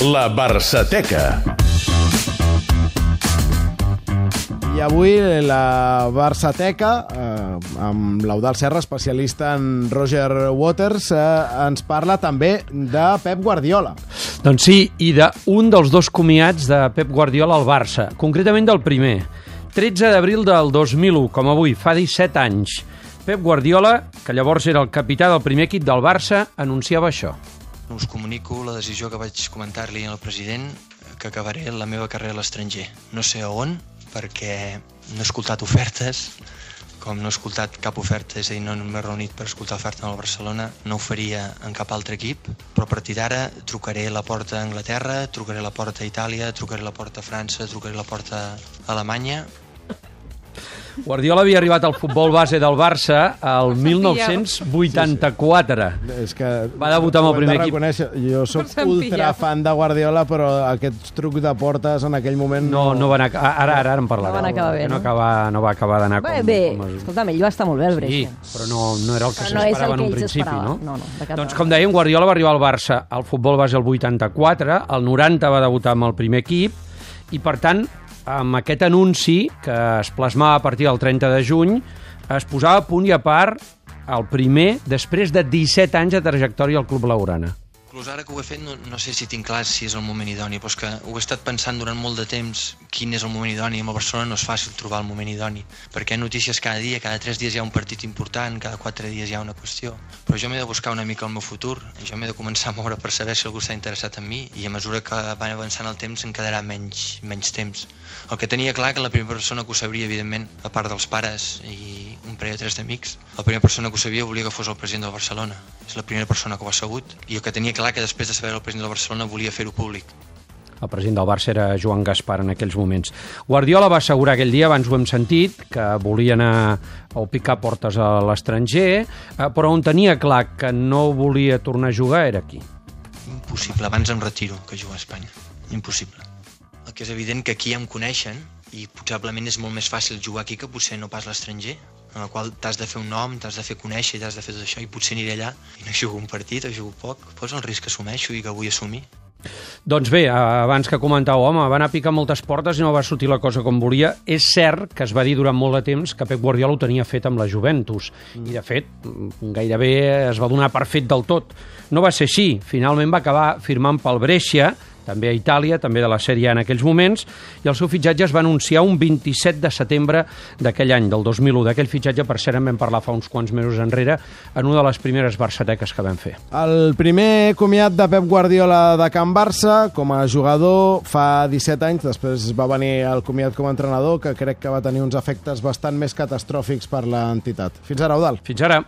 La Barçateca. I avui la Barçateca, eh, amb l'Eudal Serra, especialista en Roger Waters, eh, ens parla també de Pep Guardiola. Doncs sí, i d'un dels dos comiats de Pep Guardiola al Barça, concretament del primer. 13 d'abril del 2001, com avui, fa 17 anys. Pep Guardiola, que llavors era el capità del primer equip del Barça, anunciava això. Us comunico la decisió que vaig comentar-li al president que acabaré la meva carrera a l'estranger. No sé a on, perquè no he escoltat ofertes, com no he escoltat cap oferta, és a dir, no m'he reunit per escoltar oferta al Barcelona, no ho faria en cap altre equip, però a partir d'ara trucaré la porta a Anglaterra, trucaré la porta a Itàlia, trucaré la porta a França, trucaré la porta a Alemanya, Guardiola havia arribat al futbol base del Barça al 1984. És que Va debutar amb el primer equip. Jo sóc ultra fan de Guardiola, però aquests trucs de portes en aquell moment No, no va anar... Ara, ara, ara en parlarem. No acabar bé, no, no? acaba, no va acabar d'anar com... bé, com es- escolta'm, ell va estar molt bé Sí, Brescia. però no, no era el que Però no el s'esperava en que un principi, no? No, no, doncs com dèiem, Guardiola va arribar al Barça al futbol base el 84, al 90 va debutar amb el primer equip, i per tant, amb aquest anunci, que es plasmava a partir del 30 de juny, es posava a punt i a part el primer després de 17 anys de trajectòria al Club Laurana. Inclús ara que ho he fet no, no sé si tinc clar si és el moment idoni, però és que ho he estat pensant durant molt de temps quin és el moment idoni. El Barcelona no és fàcil trobar el moment idoni, perquè hi ha notícies cada dia, cada tres dies hi ha un partit important, cada quatre dies hi ha una qüestió. Però jo m'he de buscar una mica el meu futur, jo m'he de començar a moure per saber si algú està interessat en mi i a mesura que va avançant el temps em quedarà menys, menys temps. El que tenia clar que la primera persona que ho sabria, evidentment, a part dels pares i un parell o tres d'amics, la primera persona que ho sabia volia que fos el president del Barcelona. És la primera persona que ho ha sabut i el que tenia clar que després de saber el president del Barcelona volia fer-ho públic. El president del Barça era Joan Gaspar en aquells moments. Guardiola va assegurar aquell dia, abans ho hem sentit, que volia anar o picar portes a l'estranger, eh, però on tenia clar que no volia tornar a jugar era aquí. Impossible, abans em retiro que jugar a Espanya. Impossible. El que és evident que aquí ja em coneixen i possiblement és molt més fàcil jugar aquí que potser no pas l'estranger, en el qual t'has de fer un nom, t'has de fer conèixer, t'has de fer tot això i potser aniré allà i no jugo un partit o jugo poc. Pues el risc que assumeixo i que vull assumir. Doncs bé, abans que comentàveu, home, va anar a picar moltes portes i no va sortir la cosa com volia. És cert que es va dir durant molt de temps que Pep Guardiola ho tenia fet amb la Juventus. I, de fet, mm, gairebé es va donar per fet del tot. No va ser així. Finalment va acabar firmant pel Brescia, també a Itàlia, també de la Sèrie A en aquells moments, i el seu fitxatge es va anunciar un 27 de setembre d'aquell any, del 2001. D'aquell fitxatge, per cert, en vam parlar fa uns quants mesos enrere, en una de les primeres barçateques que vam fer. El primer comiat de Pep Guardiola de Can Barça com a jugador fa 17 anys, després va venir el comiat com a entrenador, que crec que va tenir uns efectes bastant més catastròfics per l'entitat. Fins ara, Eudal. Fins ara.